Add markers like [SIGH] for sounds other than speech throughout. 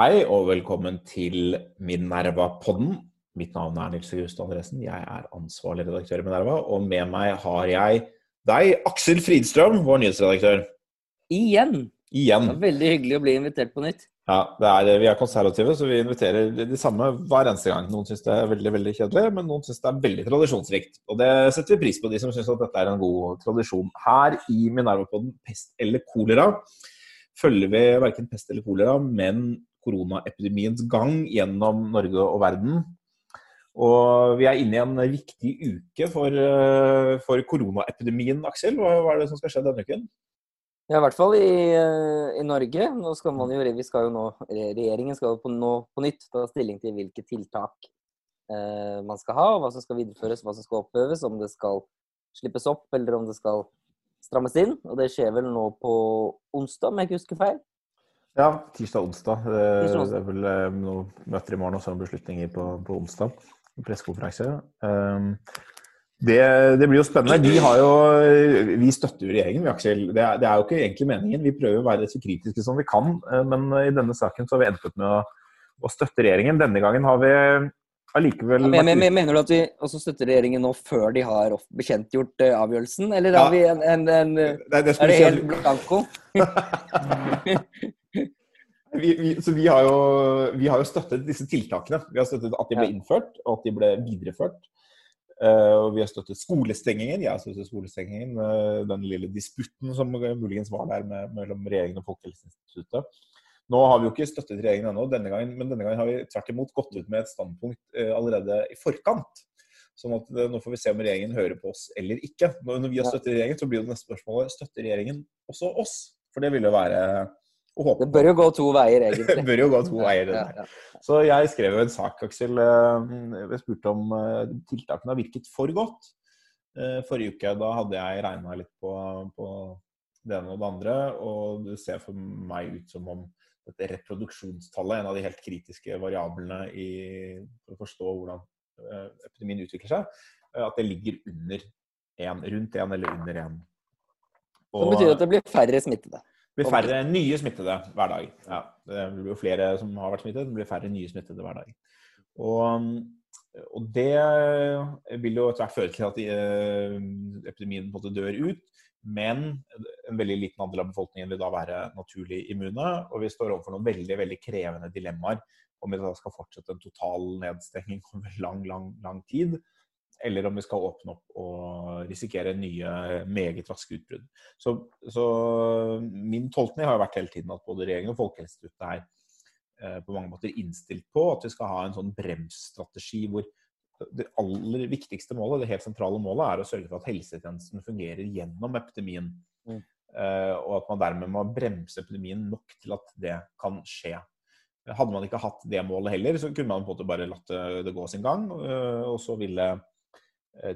Hei og velkommen til Minerva-podden. Mitt navn er Nils August Andresen. Jeg er ansvarlig redaktør i Minerva. Og med meg har jeg deg, Aksel Fridstrøm, vår nyhetsredaktør. Igjen. Igjen. Det er veldig hyggelig å bli invitert på nytt. Ja, er, Vi er konservative, så vi inviterer de samme hver eneste gang. Noen syns det er veldig veldig kjedelig, men noen syns det er veldig tradisjonsrikt. Og det setter vi pris på, de som syns at dette er en god tradisjon. Her i Minerva-podden Pest eller kolera følger vi verken pest eller kolera, men koronaepidemiens gang gjennom Norge og verden. Og vi er inne i en viktig uke for, eh, for koronaepidemien, Aksel. Hva, hva, er det som skal skje denne uken? Ja, i hvert fall i, eh, i, Norge. Nå skal man jo, vi skal jo nå, Regjeringen skal jo på, nå, på nytt ta stilling til hvilke tiltak eh, man skal ha, hva som skal videreføres, hva som skal oppøves, om det skal slippes opp eller om det skal strammes inn. Og det skjer vel nå på onsdag, om jeg ikke husker feil. Ja, tirsdag-onsdag. Det, det er vel eh, noen møter i morgen og så beslutninger på, på onsdag pressekonferanse. Um, det, det, blir jo spennende. Vi, jo, vi støtter jo regjeringen, vi, Aksel. Det er, det er, jo ikke egentlig meningen. Vi prøver å være så kritiske som vi kan. Eh, men i denne saken så har vi endt opp med å, å støtte regjeringen. Denne gangen har vi allikevel ja, men, men, Mener du at vi også støtter regjeringen nå før de har bekjentgjort avgjørelsen, eller ja. har vi en, en, en det, det Er det helt blanko? [LAUGHS] [LAUGHS] vi, vi, så vi har, jo, vi har, jo, støttet disse tiltakene. Vi har støttet at de ble innført, og at de ble videreført. Uh, og vi har støttet skolestengingen. Jeg har støttet skolestengingen. Uh, den lille disputten som muligens var der med, mellom regjeringen og Folkehelseinstituttet. Nå har vi jo ikke støttet regjeringen ennå, denne gangen, men denne gangen har vi tvert imot gått ut med et standpunkt uh, allerede i forkant. Sånn at Nå får vi se om regjeringen hører på oss eller ikke. Når vi har støttet regjeringen, så blir jo det neste spørsmålet støtter regjeringen også oss. For det vil jo være [LAUGHS] det bør jo gå to veier, egentlig. det bør jo gå to veier. det der. Så jeg skrev jo en sak, Aksel. Eh, jeg spurte om eh, tiltakene har virket for godt. Eh, forrige uke da hadde jeg regna litt på, på, det ene og det andre, og det ser for meg ut som om dette reproduksjonstallet, en av de helt kritiske variablene i, for å forstå hvordan epidemien utvikler seg, at det ligger under én, rundt én eller under én. Det betyr at det blir færre smittede? Blir færre nye smittede hver dag. Ja, det blir jo flere som har vært smittet, det blir færre nye smittede hver dag. Og, og det vil jo etter hvert føre til at eh, epidemien på en måte dør ut. Men en veldig liten andel av befolkningen vil da være naturlig immune. Og vi står overfor noen veldig veldig krevende dilemmaer om vi da skal fortsette en total nedstenging over lang, lang, lang tid eller om vi skal åpne opp og risikere nye meget raske utbrudd. Så, så, min tolkning har vært hele tiden at både regjeringen og Folkehelseinstituttet er eh, på mange måter innstilt på at vi skal ha en sånn bremsstrategi hvor det aller viktigste målet, det helt sentrale målet, er å sørge for at helsetjenesten fungerer gjennom epidemien. Mm. Eh, og at man dermed må bremse epidemien nok til at det kan skje. Hadde man ikke hatt det målet heller, så kunne man på en måte bare latt det gå sin gang. Eh, og så ville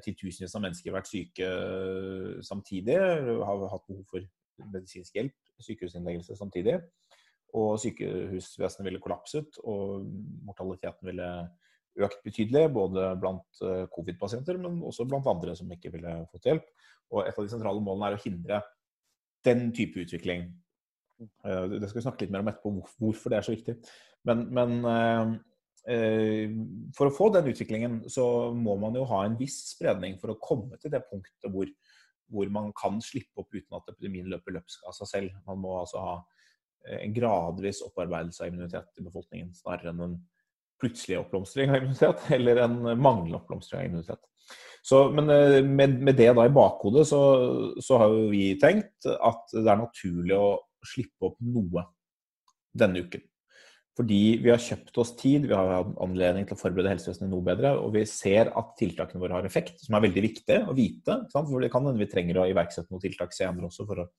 titusenvis av mennesker vært syke eh, samtidig, har hatt behov for medisinsk hjelp, sykehusinnleggelse samtidig. Og sykehusvesenet ville kollapset, og mortaliteten ville økt betydelig. Både blant eh, covid-pasienter, men også blant andre som ikke ville fått hjelp. Og et av de sentrale målene er å hindre den type utvikling. Det skal vi snakke litt mer om etterpå, hvorfor det er så viktig. Men, men Eh, for å få den utviklingen så må man jo ha en viss spredning for å komme til det punktet hvor, hvor man kan slippe opp uten at epidemien løper løpsk av seg selv. Man må altså ha eh, en gradvis opparbeidelse av immunitet i befolkningen, snarere enn en plutselig oppblomstring av immunitet eller en manglende oppblomstring av immunitet. Så, men eh, med, med, det da i bakhodet så, så har jo vi tenkt at det er naturlig å slippe opp noe denne uken. Fordi vi har kjøpt oss tid, vi har hatt anledning til å forberede helsevesenet noe bedre, og vi ser at tiltakene våre har effekt, som er veldig viktig å vite. For det kan hende vi trenger å iverksette noen tiltak senere også for å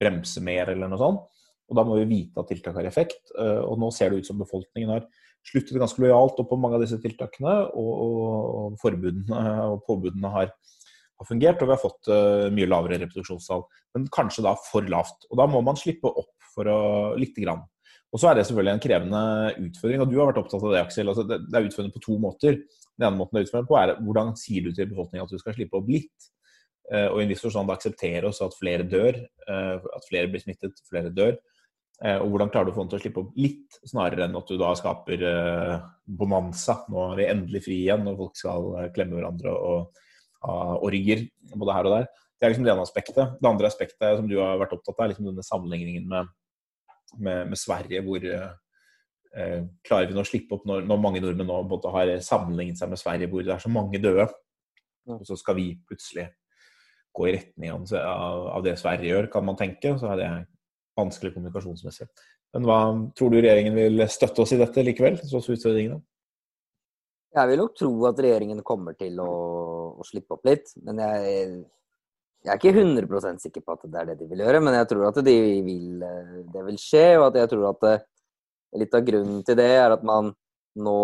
bremse mer eller noe sånt. Og da må vi vite at tiltak har effekt. Eh, og nå ser det ut som befolkningen har sluttet ganske lojalt opp på mange av disse tiltakene, og, forbudene [LAUGHS] og påbudene har, har, fungert, og vi har fått uh, mye lavere reproduksjonstall. Men kanskje da for lavt. Og da må man slippe opp for å, lite grann. Og så er det selvfølgelig en krevende utfordring, og du har vært opptatt av det, Aksel. Altså, det, er utfordrende på to måter. Den ene måten det er utfordrende på, er hvordan sier du til befolkningen at du skal slippe opp litt? Uh, og i en viss forstand akseptere også at flere dør, uh, at flere blir smittet, flere dør. Eh, og hvordan klarer du å få den til å slippe opp litt, snarere enn at du da skaper eh, bonanza. Nå er vi endelig fri igjen, og folk skal eh, klemme hverandre og ha orger både her og der. Det er liksom det ene aspektet. Det andre aspektet som du har vært opptatt av, er liksom denne sammenligningen med, med, med Sverige, hvor eh, klarer vi nå å slippe opp når, når mange nordmenn nå både har sammenlignet seg med Sverige, hvor det er så mange døde, og så skal vi plutselig gå i retning av, av det Sverige gjør, kan man tenke. Så er det vanskelig kommunikasjonsmessig. Men hva tror du regjeringen vil støtte oss i dette likevel? tross utfordringene? Jeg vil nok tro at regjeringen kommer til å, å slippe opp litt. Men jeg, jeg, er ikke 100 sikker på at det er det de vil gjøre. Men jeg tror at de vil, det vil skje, og at jeg tror at det, litt av grunnen til det er at man nå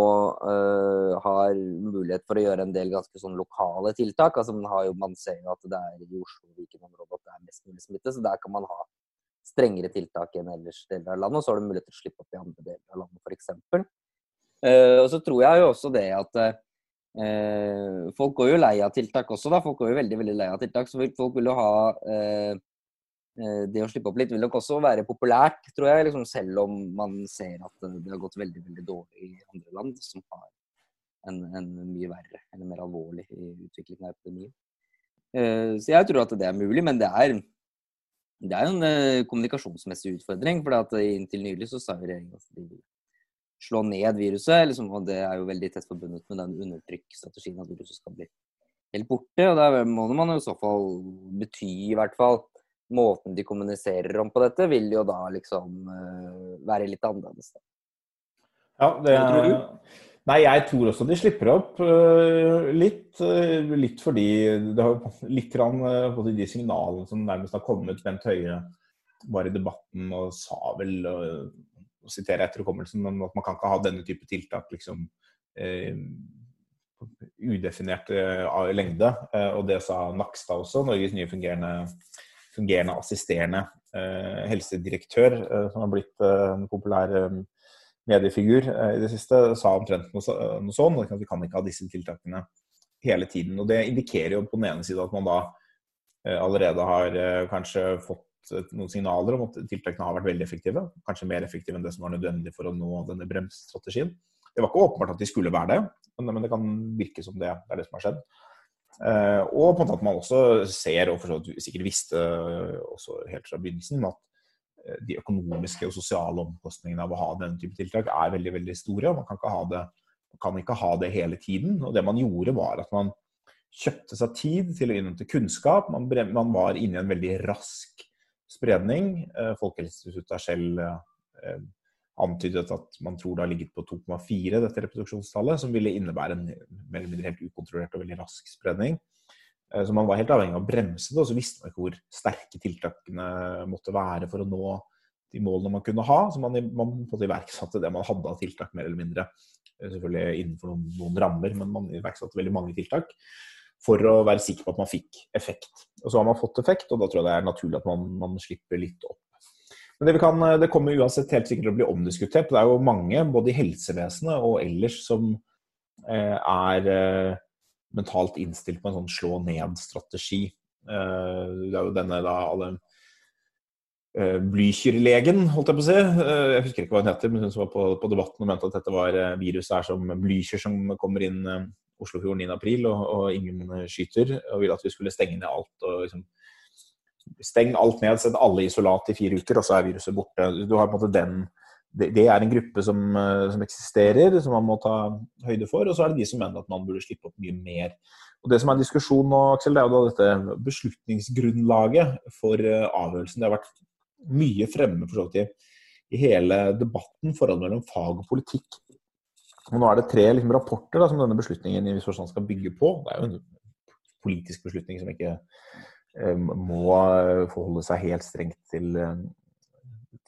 øh, har mulighet for å gjøre en del ganske sånn lokale tiltak. Altså man, jo, man ser jo at det er i Oslo og Viken-området at det er mest mulig smitte, så der kan man ha strengere tiltak enn ellers deler av landet. Og så har du mulighet til å slippe opp i andre deler av landet, f.eks. Uh, og så tror jeg jo også det at folk går jo lei av tiltak også, da. Folk går jo veldig veldig lei av tiltak. Så folk vil jo ha uh, Det å slippe opp litt vil nok også være populært, tror jeg. Liksom, selv om man ser at det har gått veldig veldig dårlig i andre land som har en, en mye verre eller mer alvorlig utvikling av epidemien. Så jeg tror at det er mulig, men det er det er jo en kommunikasjonsmessig utfordring. for Inntil nylig så sa jo regjeringen at de vil slå ned viruset. Liksom, og Det er jo veldig tett forbundet med den undertrykkstrategien at viruset skal bli helt borte. og Da må man jo i så fall bety i hvert fall Måten de kommuniserer om på dette, vil jo da liksom uh, være litt annerledes. Ja, det tror du? Nei, jeg tror også de slipper opp uh, litt. Uh, litt fordi det har [LAUGHS] litt grann, uh, de signalene som nærmest har kommet Bent Høie var i debatten og sa vel, og sitere etter hukommelsen, at man kan ikke ha denne type tiltak liksom udefinert lengde. og det sa Nakstad også, Norges nye fungerende, fungerende assisterende helsedirektør, som har blitt en populær mediefigur eh, i det siste sa omtrent noe, noe sånn. At vi kan ikke ha disse tiltakene hele tiden. Og Det indikerer jo på den ene side at man da eh, allerede har eh, kanskje fått noen signaler om at tiltakene har vært veldig effektive. Kanskje mer effektive enn det som var nødvendig for å nå denne bremsstrategien. Det var ikke åpenbart at de skulle være det, men, det kan virke som det, er det som har skjedd. og på en måte at man også ser, og sikkert visste også helt fra begynnelsen, at Eh, de økonomiske og sosiale omkostningene av å ha denne type tiltak er veldig veldig store. Man kan ikke ha det, kan ikke ha det hele tiden. og Det man gjorde, var at man kjøpte seg tid til å innhente kunnskap. Man var inne i en veldig rask spredning. Eh, Folkehelseinstituttet har selv eh, antydet at man tror det har ligget på 2,4, dette reproduksjonstallet, som ville innebære en mer eller mindre helt ukontrollert og veldig rask spredning. Eh, så man var helt avhengig av å bremse det, og så visste man ikke hvor sterke tiltakene måtte være for å nå de målene man kunne ha. Så man, man iverksatte det man hadde av tiltak, mer eller mindre. Selvfølgelig innenfor noen, noen, rammer, men man iverksatte veldig mange tiltak for å være sikker på at man fikk effekt. Og så har man fått effekt, og da tror jeg det er naturlig at man, man slipper litt opp. Men det, kan, det, kommer uansett helt sikkert til å bli omdiskutert. Det er jo mange, både i helsevesenet og ellers, som eh, er eh, mentalt innstilt på en sånn slå ned-strategi. Eh, det er jo denne da alle eh, Blücher-legen, holdt jeg på å si. Eh, jeg husker ikke hva hun heter, men hun som var på, på debatten og mente at dette var viruset er som blykjør som kommer inn Oslofjorden 9.4 og, og ingen skyter, og ville at vi skulle stenge ned alt. og liksom Steng alt ned, sett alle isolat i fire uker, og så er viruset borte. Du har på en måte den det, er en gruppe som, eh, som, eksisterer, som man må ta høyde for. Og så er det de som mener at man burde slippe opp mye mer. Og Det som er en diskusjon nå, Aksel, det er jo da dette beslutningsgrunnlaget for eh, avgjørelsen. Det har vært mye fremme for så vidt i hele debatten, forholdet mellom fag og politikk. Og Nå er det tre liksom, rapporter da, som denne beslutningen i forstand skal bygge på. Det er jo en politisk beslutning som ikke um, må forholde seg helt strengt til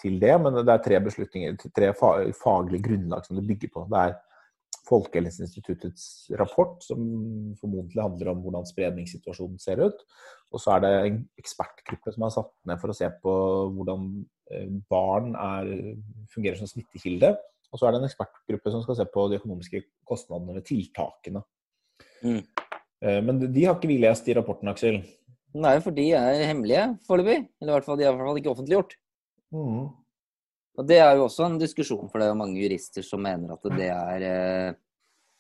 til det, men det er tre beslutninger, tre faglige grunnlag som det bygger på. Det er Folkehelseinstituttets rapport, som formodentlig handler om hvordan spredningssituasjonen ser ut. Og så er det en ekspertgruppe som er satt ned for å se på hvordan eh, barn er, fungerer som smittekilde. Og så er det en ekspertgruppe som skal se på de økonomiske kostnadene ved tiltakene. Mm. Eh, men de har ikke vi lest i rapporten, Aksel? Nei, for de er hemmelige foreløpig. Eller i hvert fall, de er i hvert fall ikke offentliggjort. Mm. Og Det er jo også en diskusjon, for det er jo mange jurister som mener at det er eh,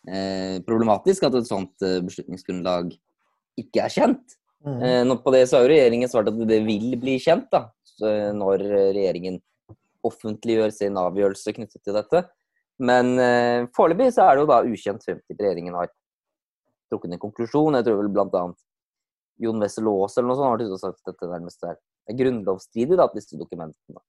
eh problematisk at et sånt eh, beslutningsgrunnlag ikke er kjent. Mm. Eh, på det så har jo regjeringen svart at det vil bli kjent da, når regjeringen offentliggjør sin avgjørelse knyttet til dette. Men eh, foreløpig så er det jo da ukjent til regjeringen har trukket en konklusjon. Jeg tror vel annet Jon Wessel Aas eller noe sånt har sagt at dette nærmest er, er grunnlovsstridig at disse dokumentene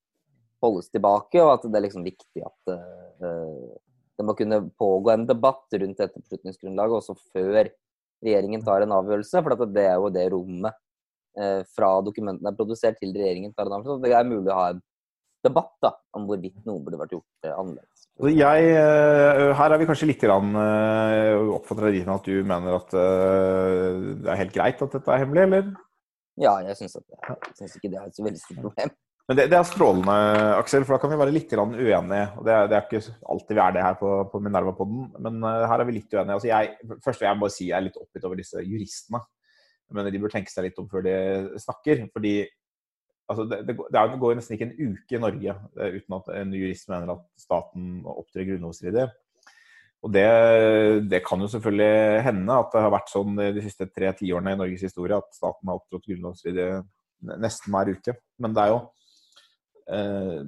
holdes tilbake, og at det er liksom viktig at uh, det må kunne pågå en debatt rundt dette beslutningsgrunnlaget også før regjeringen tar en avgjørelse. For det er jo det rommet uh, fra dokumentene er produsert til regjeringen tar en avgjørelse. Det er mulig å ha en debatt da, om hvorvidt noe burde vært gjort uh, annerledes. Jeg, her er vi kanskje litt jeg dit at du mener at det er helt greit at dette er hemmelig, eller? Ja, jeg syns ikke det er et så veldig stort problem. Men det, det, er strålende, Aksel, for da kan vi være litt uenige. og det er, det er, ikke alltid vi er det her på, på Minerva-podden, men her er vi litt uenige. Altså jeg, først vil jeg bare si jeg er litt oppgitt over disse juristene. Jeg mener De bør tenke seg litt om før de snakker. fordi altså, det, det, går nesten ikke en uke i Norge uh, uten at en jurist mener at staten opptrer grunnlovsstridig. Og det, det, kan jo selvfølgelig hende at det har vært sånn de siste tre tiårene i Norges historie at staten har opptrådt grunnlovsstridig nesten hver uke. Men det er jo Eh,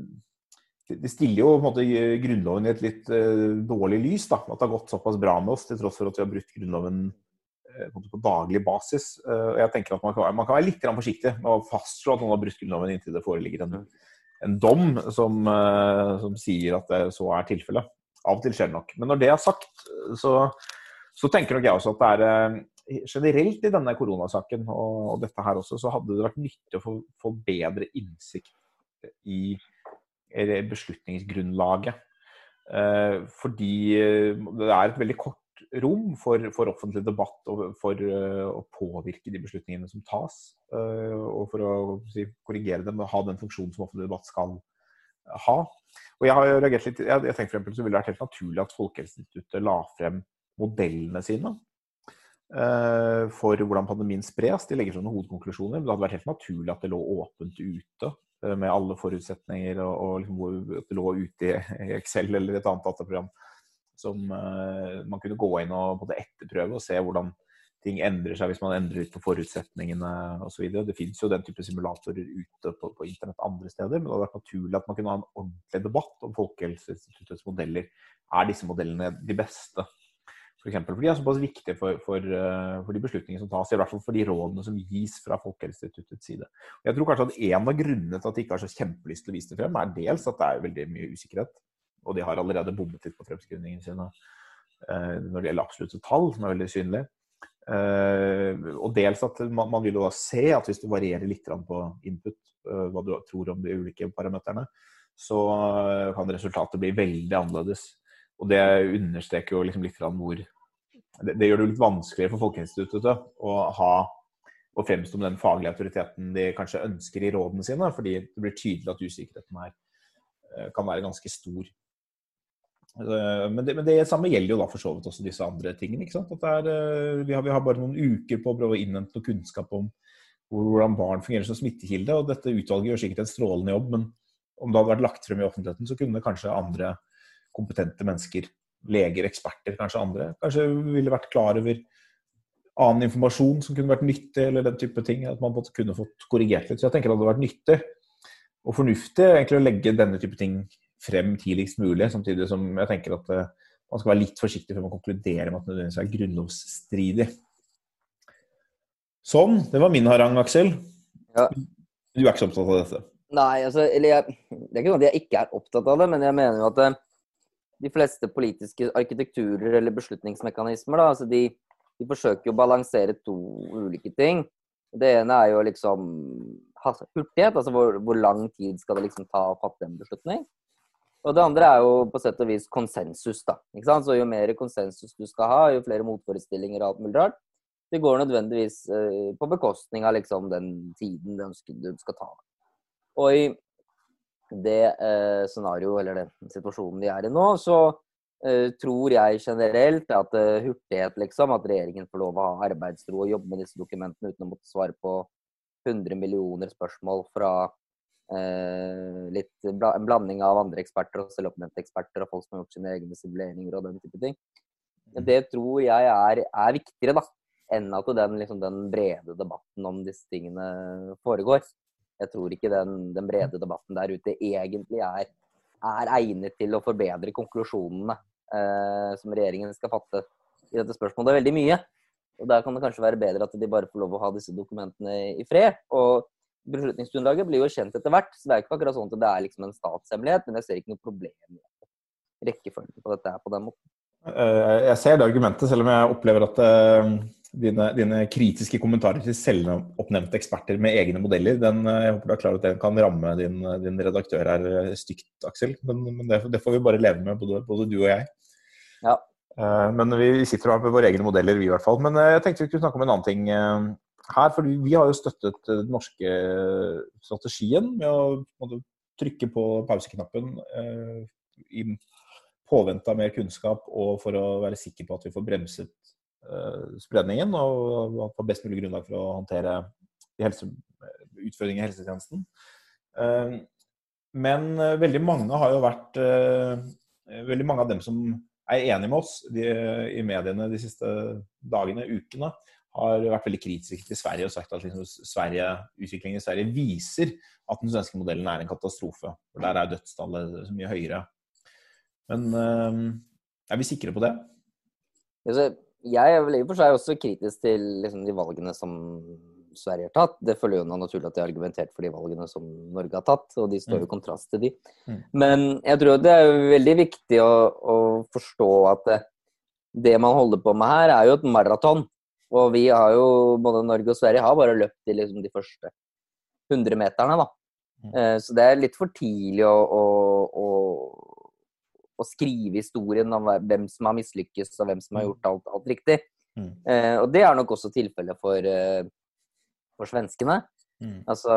det stiller jo på en måte Grunnloven i et litt eh, dårlig lys. da, At det har gått såpass bra med oss til tross for at vi har brutt Grunnloven på, på daglig basis. Og jeg tenker at man kan, man kan, være litt forsiktig med å fastslå at noen har brutt Grunnloven inntil det foreligger en, en dom som, som, sier at det så er tilfellet. Av og til skjer det nok. Men når det er sagt, så, så tenker nok jeg også at det er generelt i denne koronasaken og, dette her også, så hadde det vært nyttig å få, få bedre innsikt i beslutningsgrunnlaget. Eh, fordi eh, det er et veldig kort rom for, for, offentlig debatt og for uh, å påvirke de beslutningene som tas. Og for å si, korrigere dem og ha den funksjonen som offentlig debatt skal ha. Og jeg har reagert litt, jeg, jeg tenker for eksempel, så ville det vært helt naturlig at Folkehelseinstituttet la frem modellene sine for hvordan pandemien spres. De legger sånne hovedkonklusjoner. Men det hadde vært helt naturlig at det lå åpent ute med alle forutsetninger, og, og liksom, at det lå ute i Excel eller et annet dataprogram som uh, man kunne gå inn og både etterprøve og se hvordan ting endrer seg hvis man endrer litt på forutsetningene osv. Det finnes jo den type simulatorer ute på, på, internett andre steder, men det hadde vært naturlig at man kunne ha en ordentlig debatt om Folkehelseinstituttets modeller. Er disse modellene de beste? For eksempel, for de er såpass viktige for, for, eh, for, de beslutningene som tas, i hvert fall for de rådene som gis fra Folkehelseinstituttets side. Jeg tror kanskje at En av grunnene til at de ikke har så kjempelyst til å vise det frem, er dels at det er veldig mye usikkerhet. Og de har allerede bommet litt på fremskrivningene sine eh, når det gjelder absolutte tall, som er veldig synlig. Eh, og dels at man, man, vil jo da se at hvis du varierer litt på input, eh, hva du tror om de ulike parameterne, så kan resultatet bli veldig annerledes. Og det understreker jo liksom litt hvor det, det, gjør det litt vanskeligere for Folkehelseinstituttet å ha og fremstå med den faglige autoriteten de kanskje ønsker i rådene sine, fordi det blir tydelig at usikkerheten her kan være ganske stor. Eh, men det, men det samme gjelder jo da for så vidt også disse andre tingene. ikke sant? Er, eh, vi, har, vi, har, bare noen uker på å prøve å innhente noe kunnskap om hvordan barn fungerer som smittekilde. og Dette utvalget gjør sikkert en strålende jobb, men om det hadde vært lagt frem i offentligheten, så kunne kanskje andre kompetente mennesker, leger, eksperter, kanskje andre, kanskje ville vært klar over annen informasjon som kunne vært nyttig, eller den type ting. At man kunne fått korrigert litt. Så jeg tenker det hadde vært nyttig og fornuftig egentlig å legge denne type ting frem tidligst mulig, samtidig som jeg tenker at uh, man skal være litt forsiktig før man konkluderer med at det nødvendigvis er grunnlovsstridig. Sånn. Det var min harang, Aksel. Ja. Du er ikke så opptatt av dette? Nei, altså, eller jeg, det er ikke sånn at jeg ikke er opptatt av det, men jeg mener jo at uh, de fleste politiske arkitekturer eller beslutningsmekanismer, da, altså de, de forsøker å balansere to ulike ting. Det ene er jo liksom hurtighet, altså hvor, hvor, lang tid skal det liksom ta å fatte en beslutning. Og det andre er jo på sett og vis konsensus, da. Ikke sant? Så jo mer konsensus du skal ha, jo flere motforestillinger og alt mulig rart, det går nødvendigvis eh, på bekostning av liksom den tiden du ønsker du skal ta. Og i det eh, scenarioet, eller den situasjonen de er i nå, så eh, tror jeg generelt at eh, hurtighet, liksom, at regjeringen får lov å ha arbeidsro og jobbe med disse dokumentene uten å måtte svare på 100 millioner spørsmål fra litt bla, en blanding av andre eksperter og selvoppnevnte eksperter og folk som har gjort sine egne simuleringer og den type ting. Men det tror jeg er, er viktigere da, enn at den, liksom, den, brede debatten om disse tingene foregår. Jeg tror ikke den, den brede debatten der ute egentlig er, er egnet til å forbedre konklusjonene eh, som regjeringen skal fatte i dette spørsmålet. Det er veldig mye. Og Der kan det kanskje være bedre at de bare får lov å ha disse dokumentene i fred. Og Beslutningsgrunnlaget blir jo kjent etter hvert, så det er ikke akkurat sånn at det er liksom en statshemmelighet. Men jeg ser ikke noe problem i rekkefølgen på dette her på den måten. Eh, jeg ser det argumentet, selv om jeg opplever at uh, dine, dine, kritiske kommentarer til selvoppnevnte eksperter med egne modeller, den, eh, jeg håper du er klar at den kan ramme din, din redaktør her stygt, Aksel. Men, men det, det, får vi bare leve med, både, både du og jeg. Ja. Men vi sitter har med våre egne modeller, vi i hvert fall. Men jeg tenkte vi kunne snakke om en annen ting her. For vi har jo støttet den norske strategien med å trykke på pauseknappen i påvente av mer kunnskap og for å være sikker på at vi får bremset eh, spredningen og på best mulig grunnlag for å håndtere helse, utfordringer i helsetjenesten. Eh, men uh, veldig mange har jo vært Veldig mange av dem som er enige med oss de, i mediene de siste dagene, ukene, har vært veldig kritisk til Sverige og sagt at liksom, Sverige, utviklingen i Sverige viser at den svenske modellen er en katastrofe. For Der er dødstallet så mye høyere men øh, er vi sikre på det? Jeg er vel i og for seg også kritisk til liksom, de valgene som Sverige har tatt. Det følger jo naturlig at de har argumentert for de valgene som Norge har tatt, og de står i mm. kontrast til de. Mm. Men jeg tror det er veldig viktig å, å forstå at det, det, man holder på med her, er jo et maraton. Og vi har jo, både Norge og Sverige har bare løpt i liksom de første 100 meterne, da. Mm. Eh, så det er litt for tidlig å, å, å å skrive historien om hvem som har mislykkes og hvem som har mm. gjort alt, alt riktig. Mm. Eh, og det er nok også tilfellet for, eh, for svenskene. Mm. Altså,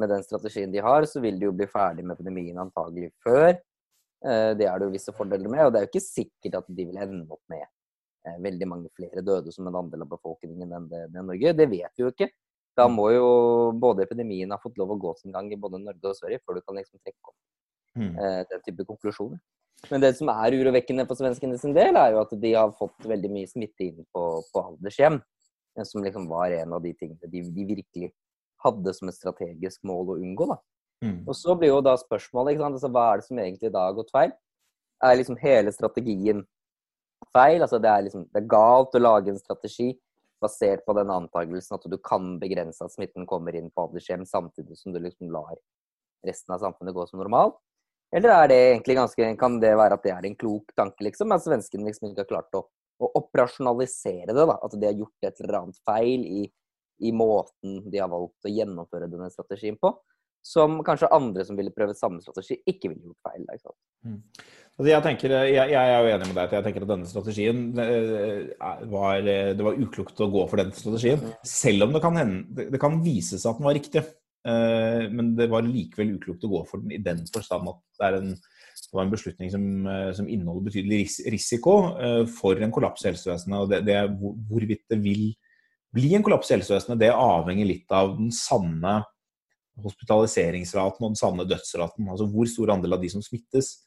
Med den strategien de har, så vil de jo bli ferdig med epidemien antagelig før. Det er det jo visse fordeler med, og det er jo ikke sikkert at de vil ende opp med veldig mange flere døde som en andel av befolkningen enn det, det Norge. Det vet vi jo ikke. Da mm. må jo både epidemien ha fått lov å gå sin gang i både Norge og Sverige før du kan liksom trekke opp Mm. Eh, den type konklusjoner. Men det som er urovekkende for svenskene sin del, er jo at de har fått veldig mye smitte inn på, på aldershjem. Eh, som liksom var en av de tingene de, de virkelig hadde som et strategisk mål å unngå. da. Mm. Og så blir jo da spørsmålet ikke sant? Altså, hva er det som egentlig da har gått feil? Er liksom hele strategien feil? Altså det er liksom det er galt å lage en strategi basert på den antakelsen at du kan begrense at smitten kommer inn på aldershjem, samtidig som du liksom lar resten av samfunnet gå som normalt. Eller er det egentlig ganske, kan det være at det er en klok tanke, liksom? At svenskene liksom ikke har klart å, å, operasjonalisere det? da, At de har gjort et eller annet feil i, i, måten de har valgt å gjennomføre denne strategien på? Som kanskje andre som ville prøvd samme strategi, ikke ville gjort feil. Ikke mm. altså jeg, tenker, jeg, jeg, er jo enig med deg. Jeg tenker at denne strategien eh, var, Det var uklokt å gå for den strategien. Mm. Selv om det kan, hende, det kan vise seg at den var riktig. Eh, men det var likevel uklokt å gå for den i den forstand at det, en, det var en beslutning som, eh, som, inneholder betydelig risiko eh, for en kollaps i helsevesenet. og det, det, Hvorvidt det vil bli en kollaps i helsevesenet, det avhenger litt av den sanne hospitaliseringsraten og den sanne dødsraten. Altså hvor stor andel av de som smittes,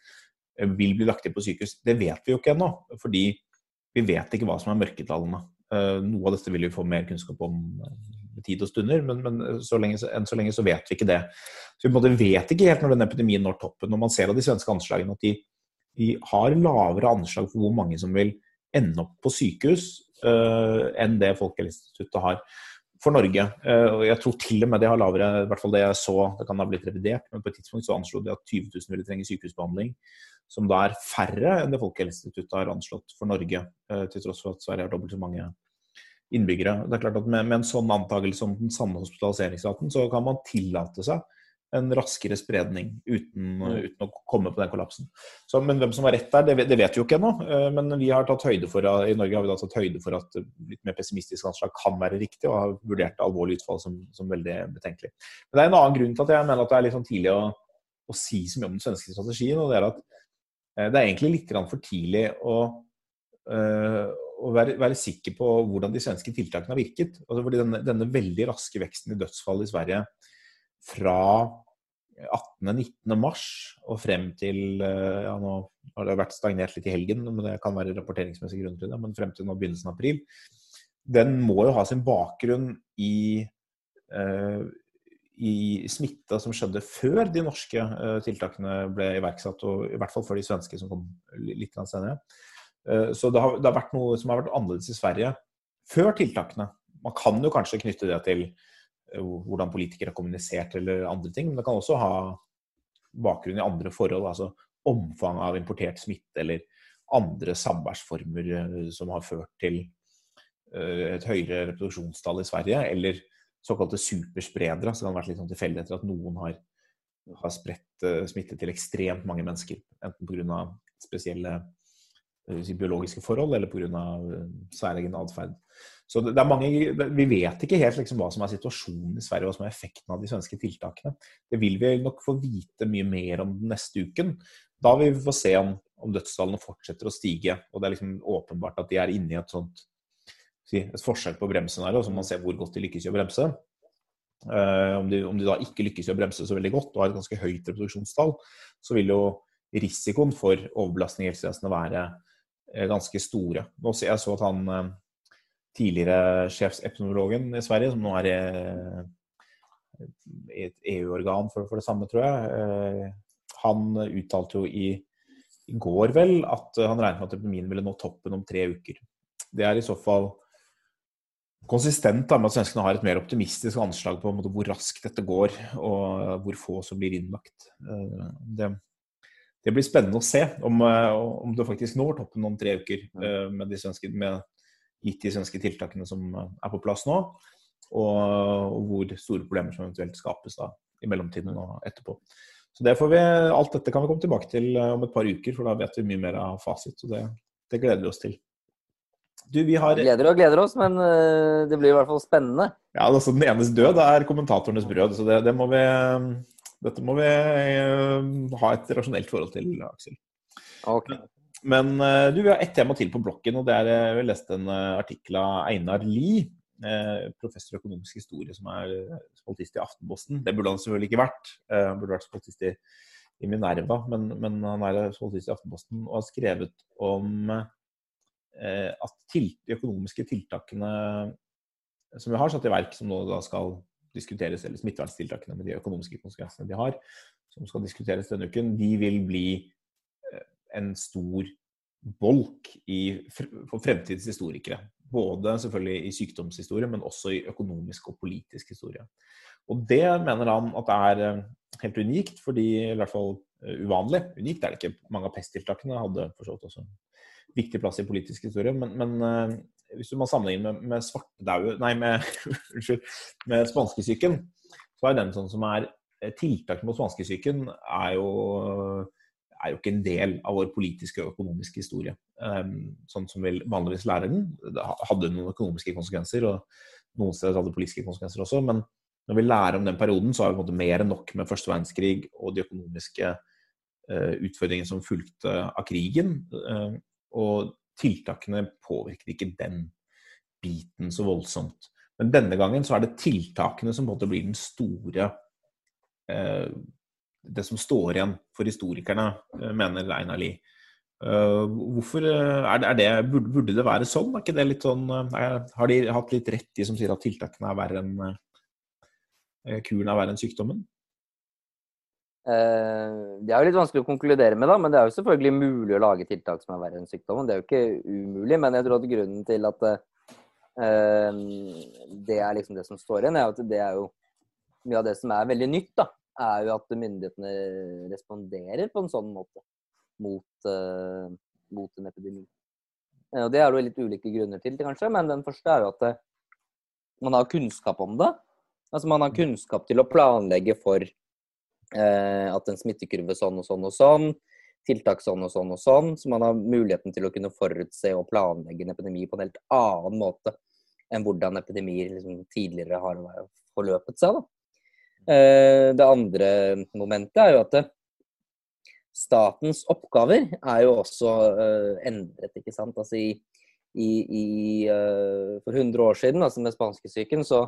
vil bli lagt inn på sykehus. Det vet vi jo ikke ennå, fordi vi vet ikke hva som er mørketallene. Noe av dette vil vi få mer kunnskap om tid og stunder, men, men så lenge, enn så lenge så vet vi ikke det. Så vi vet ikke helt når den epidemien når toppen. Når man ser av de svenske anslagene at de, de har lavere anslag for hvor mange som vil ende opp på sykehus enn det Folkehelseinstituttet har for Norge. Og jeg tror til og med det har lavere, i hvert fall det jeg så, det kan ha blitt revidert, men på et tidspunkt så anslo de at 20 000 ville trenge sykehusbehandling. Som da er færre enn det Folkehelseinstituttet har anslått for Norge, uh, til tross for at Sverige har dobbelt så mange innbyggere. Det er klart at med, med en sånn antakelse om den samme hospitaliseringsraten, så kan man tillate seg en raskere spredning uten, mm. uten, å komme på den kollapsen. Så, men hvem som har rett der, det, det vet vi jo ikke ennå. Eh, men vi har tatt høyde for, i Norge har vi da tatt høyde for at litt mer pessimistisk anslag kan være riktig, og har vurdert alvorlig utfall som, som, veldig betenkelig. Men det er en annen grunn til at jeg mener at det er litt sånn tidlig å, å si så mye om den svenske strategien. og Det er at eh, det er egentlig litt for tidlig å, å være, være, sikker på hvordan de svenske tiltakene har virket. Altså fordi denne, denne, veldig raske veksten i dødsfall i Sverige fra 18.-19. mars og frem til ja, Nå har det vært stagnert litt i helgen, men det kan være rapporteringsmessige grunner til det. Men frem til nå begynnelsen av april. Den må jo ha sin bakgrunn i, i smitte som skjedde før de norske tiltakene ble iverksatt, og i hvert fall før de svenske som kom litt senere. Så det har, det har vært noe som har vært annerledes i Sverige før tiltakene. Man kan jo kanskje knytte det til Eh, hvordan politikere har kommunisert eller andre ting. Men det kan også ha bakgrunn i andre forhold. altså Omfanget av importert smitte eller andre samværsformer eh, som har ført til eh, et høyere reproduksjonstall i Sverige. Eller såkalte superspredere. Så det kan vært litt sånn tilfeldigheter at noen har, har spredt smitte til ekstremt mange mennesker. Enten pga. spesielle si, biologiske forhold eller pga. særegen atferd. Så det er mange, Vi vet ikke helt liksom hva som er situasjonen i Sverige, hva som er effekten av de svenske tiltakene. Det vil vi nok få vite mye mer om den neste uken. Da vil vi få se om, om dødstallene fortsetter å stige. og Det er liksom åpenbart at de er inne i et sånt et forsøk på bremsescenario, så man ser hvor godt de lykkes i å bremse. Uh, om, de, om, de, da ikke lykkes i å bremse så veldig godt og har et ganske høyt reproduksjonstall, så vil jo risikoen for overbelastning i helsevesenet være uh, ganske store. Nå ser jeg så at han uh, tidligere sjefsepidemiologen i Sverige, som nå er i et EU-organ for, for, det samme, tror jeg. Eh, han uttalte jo i, i, går vel at han regnet med at epidemien ville nå toppen om tre uker. Det er i så fall konsistent da, med at svenskene har et mer optimistisk anslag på måte, hvor raskt dette går, og hvor få som blir innlagt. Eh, det, det blir spennende å se om, eh, om, det faktisk når toppen om tre uker med de svenske, med gitt de svenske tiltakene som eh, er på plass nå, og, og hvor store problemer som eventuelt skapes da, i mellomtiden og etterpå. Så det får vi, Alt dette kan vi komme tilbake til eh, om et par uker, for da vet vi mye mer av fasit. så det, det gleder vi oss til. Du, vi har... Gleder og gleder oss, men uh, det blir i hvert fall spennende. Ja, altså Den enes død er kommentatorenes brød, så det, det må vi, dette må vi ha et rasjonelt forhold til, Aksel. Okay. Men eh, du, vi har ett tema til på blokken, og det er eh, Vi leste en eh, artikkel av Einar Lie, professor i økonomisk historie, som er spaltist i Aftenposten. Det burde han selvfølgelig ikke vært. Han burde vært spaltist i, i Minerva, men, men, han er spaltist i Aftenposten og har skrevet om at til, de økonomiske tiltakene som vi har satt i verk, som nå da skal diskuteres, eller smitteverntiltakene med de økonomiske konsekvensene de har, som skal diskuteres denne uken, de vil bli en stor bolk i, for fremtidens historikere. Både selvfølgelig i sykdomshistorie, men også i økonomisk og politisk historie. Og det mener han at det er eh, helt unikt, fordi i hvert fall eh, uvanlig. Unikt er det ikke. Mange av pesttiltakene hadde forstått også en viktig plass i politisk historie. Men, men uh, hvis du må sammenligne med, med svartedaue Nei, med, [LAUGHS] unnskyld, med spanskesyken, så er den sånn som er Tiltak mot spanskesyken er jo er jo ikke en del av vår politiske og økonomiske historie. Um, sånn som vi vanligvis lærer den. Det hadde noen økonomiske konsekvenser, og noen steder hadde politiske konsekvenser også. Men når vi lærer om den perioden, så har vi på en måte mer enn nok med første verdenskrig og de økonomiske uh, utfordringene som fulgte av krigen. Uh, og tiltakene påvirket ikke den biten så voldsomt. Men denne gangen så er det tiltakene som på en måte blir den store uh, det som står igjen for historikerne, eh, mener Einar Lie. Uh, hvorfor eh, er det, burde, det være sånn? Er ikke det litt sånn Har de hatt litt rett, de som sier at tiltakene er verre enn kuren er verre enn sykdommen? Det er jo litt vanskelig å konkludere med, da, men det er jo selvfølgelig mulig å lage tiltak som er verre enn sykdommen. Det er jo ikke umulig, men jeg tror at grunnen til at det er liksom det som står igjen, er at det er jo mye av det som er veldig nytt. da, er jo at myndighetene responderer på en sånn måte mot, uh, mot en epidemi. Og Det er det litt ulike grunner til, kanskje, men den første er jo at eh, man har kunnskap om det. Altså Man har kunnskap til å planlegge for uh, at en smittekurve sånn og sånn og sånn, tiltak sånn og sånn og sånn. Så man har muligheten til å kunne forutse og planlegge en epidemi på en helt annen måte enn hvordan epidemier liksom tidligere har forløpet seg. da. Eh, det andre momentet er jo at statens oppgaver er jo også uh, endret, ikke sant. Altså i, i, i For 100 år siden, altså med spanskesyken, så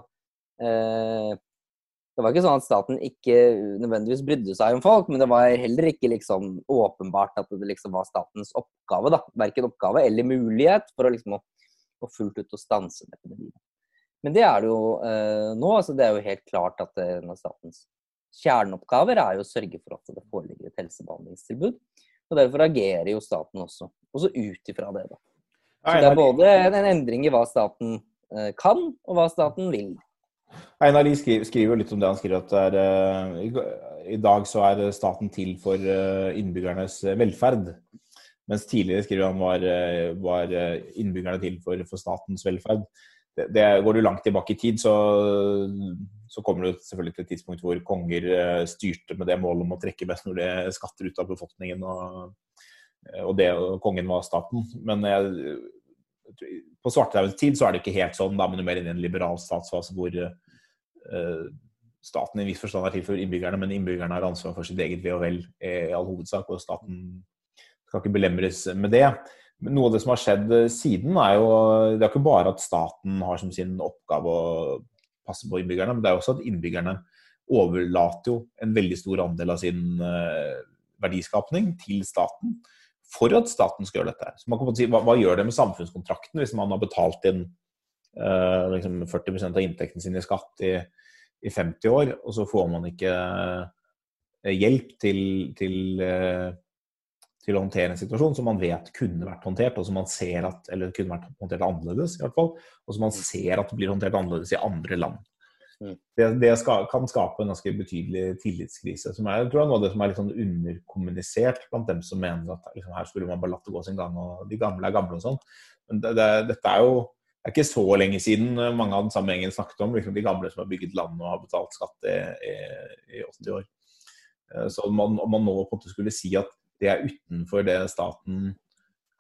det var ikke sånn at staten ikke nødvendigvis brydde seg om folk, men det var heller ikke liksom åpenbart at det liksom var statens oppgave, da. Verken oppgave eller mulighet for å liksom å, å fullt ut å stanse epidemien. Men det er det jo eh, nå. altså Det er jo helt klart at en av statens kjerneoppgaver er jo å sørge for at det foreligger et helsebehandlingstilbud. Og Derfor agerer jo staten også, også ut ifra det. da. Så det er både en endring i hva staten eh, kan, og hva staten vil. Einar Lie skriver, skriver, litt om det. Han skriver at er, uh, i dag så er staten til for uh, innbyggernes velferd. Mens tidligere skriver han var, var innbyggerne til for, for statens velferd. Det, det, Går du langt tilbake i tid, så, så kommer du selvfølgelig til et tidspunkt hvor konger styrte med det målet om å trekke mest mulig skatter ut av befolkningen. Og, og det, og kongen var staten. Men jeg, på svartedauens tid så er det ikke helt sånn. Da man mer inne i en liberal statsfase hvor uh, staten i en viss forstand er til for innbyggerne, men innbyggerne har ansvar for sitt eget ve og vel i all hovedsak. Og staten skal ikke belemres med det. Noe av det som har skjedd eh, siden, er jo Det er ikke bare at staten har som sin oppgave å passe på innbyggerne, men det er også at innbyggerne overlater jo en veldig stor andel av sin uh, verdiskapning til staten for at staten skal gjøre dette. Så man kan si, hva, hva, gjør det med samfunnskontrakten hvis man har betalt inn uh, liksom 40% av inntekten sin i skatt i, i, 50 år, og så får man ikke uh, hjelp til, til, uh, til, å håndtere en situasjon som man vet kunne vært håndtert, og som man ser at, eller kunne vært håndtert annerledes, i hvert fall, og som man ser at det blir håndtert annerledes i andre land. Mm. Det, det skal, kan skape en ganske betydelig tillitskrise. som er, tror er noe av det som er litt sånn underkommunisert blant dem som mener at liksom, her skulle man bare latt det gå sin gang, og de gamle er gamle og sånn. Men det, det, dette er jo det er ikke så lenge siden mange av den samme gjengen snakket om liksom, de gamle som har bygget land og har betalt skatt i, i, i 80 år. Eh, så om man, om man, nå på en måte skulle si at det er utenfor det staten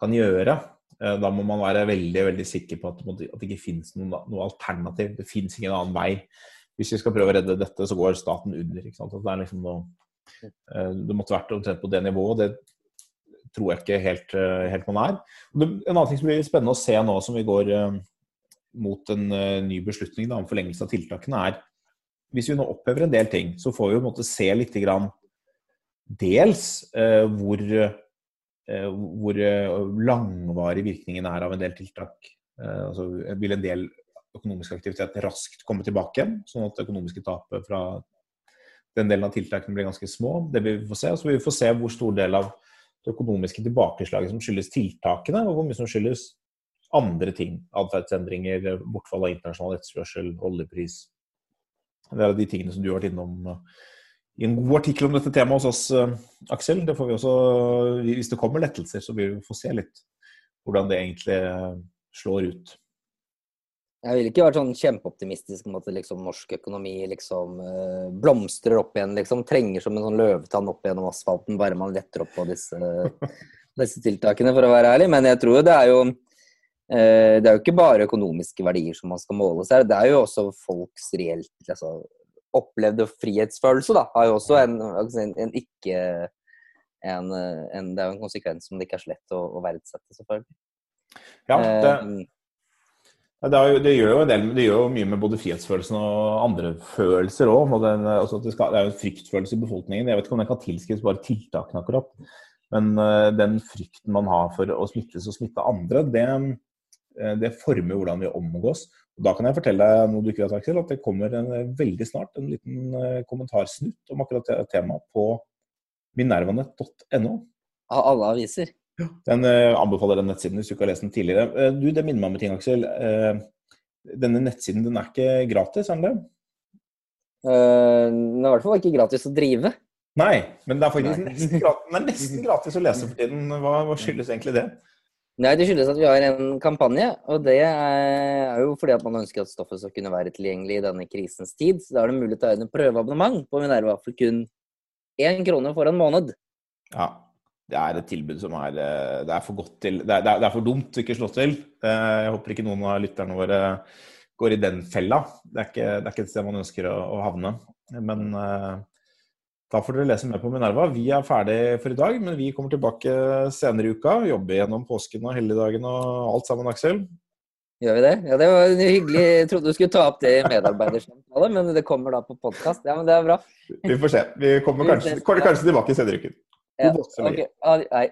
kan gjøre, eh, da må man være veldig veldig sikker på at, det ikke finnes noe, noe alternativ. Det finnes ingen annen vei hvis vi skal prøve å redde dette, så går staten under. ikke sant? Det, liksom noe, eh, det måtte vært omtrent på det nivået. Det tror jeg ikke helt, eh, helt man er. En annen ting som blir spennende å se nå som vi går mot en ny beslutning da, om forlengelse av tiltakene, er hvis vi nå opphever en del ting, så får vi på en måte se litt grann dels uh, hvor, hvor langvarig virkningen er av en del tiltak. altså vil en del økonomisk aktivitet raskt komme tilbake igjen, sånn at det økonomiske tapet fra den delen av tiltakene blir ganske små. Det vil vi få se. Så vil vi få se hvor stor del av det økonomiske tilbakeslaget som skyldes tiltakene, og hvor mye som skyldes andre ting. Atferdsendringer, bortfall av internasjonal etterspørsel, oljepris. Det er de tingene som du har vært innom eh, i en god artikkel om dette temaet hos oss, eh, Aksel. Det får vi også, hvis det kommer lettelser, så vil vi få se litt hvordan det egentlig eh, slår ut. Jeg ville ikke vært sånn kjempeoptimistisk om at liksom, norsk økonomi liksom uh, blomstrer opp igjen. liksom Trenger som en sånn løvetann opp gjennom asfalten, bare man letter opp på disse, [LAUGHS] disse tiltakene, for å være ærlig. Men jeg tror det er jo Det er jo ikke bare økonomiske verdier som man skal måles her. Det er jo også folks reelt altså, opplevde frihetsfølelse, da. Har jo også en, altså, en, en ikke en, Det er jo en konsekvens som det ikke er så lett å, å verdsette, selvfølgelig. Ja, det, uh, det, jo, det, gjør jo en del, det gjør jo mye med både frihetsfølelsen og andre følelser òg. Altså det, det, er jo en fryktfølelse i befolkningen. Jeg vet ikke om den kan tilskrives bare tiltakene akkurat. Men uh, den frykten man har for å smittes og smitte andre, det, det, former hvordan vi omgås. Og da kan jeg fortelle deg noe du ikke vet, Aksel, at det kommer en, veldig snart en liten uh, kommentarsnutt om akkurat det temaet på minervanet.no. Av alle aviser? Den uh, anbefaler den nettsiden hvis du ikke har lest den tidligere. Du, Det minner meg om en ting, Aksel. Denne nettsiden den er ikke gratis, er den det? den er i hvert fall ikke gratis å drive. Nei, men det er faktisk nesten gratis, er nesten [LAUGHS] gratis å lese for tiden. Hva, hva, skyldes egentlig det? Nei, Det skyldes at vi har en kampanje. Og det er jo fordi at man ønsker at stoffet skal kunne være tilgjengelig i denne krisens tid. Så da er det mulig å ta inn et prøveabonnement på Minerva for kun én krone for en måned. Ja, det er et tilbud som er Det er for godt til Det er, det er for dumt å ikke slå til. Eh, jeg håper ikke noen av lytterne våre går i den fella. Det er ikke, det er ikke et sted man ønsker å, å havne. Men uh, da får dere lese mer på Minerva. Vi er ferdig for i dag, men vi kommer tilbake senere i uka. Jobber gjennom påsken og helligdagene og alt sammen, Aksel. Gjør vi det? Ja, det var hyggelig. Jeg trodde du skulle ta opp det i medarbeidersamtale, men det kommer da på podkast. Ja, men det er bra. Vi får se. Vi kommer kanskje, kanskje tilbake senere i uken. God ja, okay. Hei.